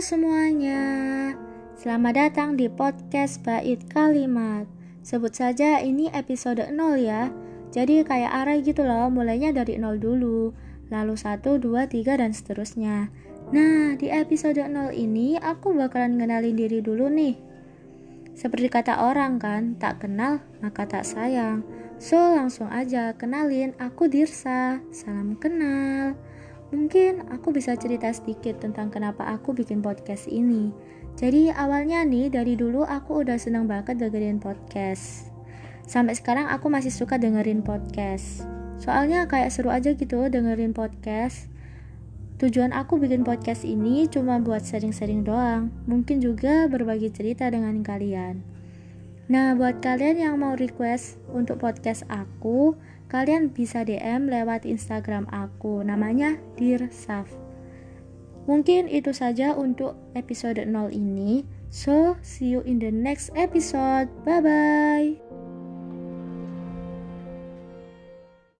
semuanya, selamat datang di podcast Bait Kalimat. Sebut saja ini episode 0 ya. Jadi kayak arah gitu loh, mulainya dari 0 dulu, lalu 1, 2, 3 dan seterusnya. Nah, di episode 0 ini aku bakalan ngenalin diri dulu nih. Seperti kata orang kan, tak kenal maka tak sayang. So, langsung aja kenalin aku Dirsa. Salam kenal. Mungkin aku bisa cerita sedikit tentang kenapa aku bikin podcast ini. Jadi awalnya nih dari dulu aku udah seneng banget dengerin podcast. Sampai sekarang aku masih suka dengerin podcast. Soalnya kayak seru aja gitu dengerin podcast. Tujuan aku bikin podcast ini cuma buat sering-sering doang. Mungkin juga berbagi cerita dengan kalian. Nah, buat kalian yang mau request untuk podcast aku, kalian bisa DM lewat Instagram aku, namanya Dirsaf. Mungkin itu saja untuk episode 0 ini. So, see you in the next episode. Bye bye.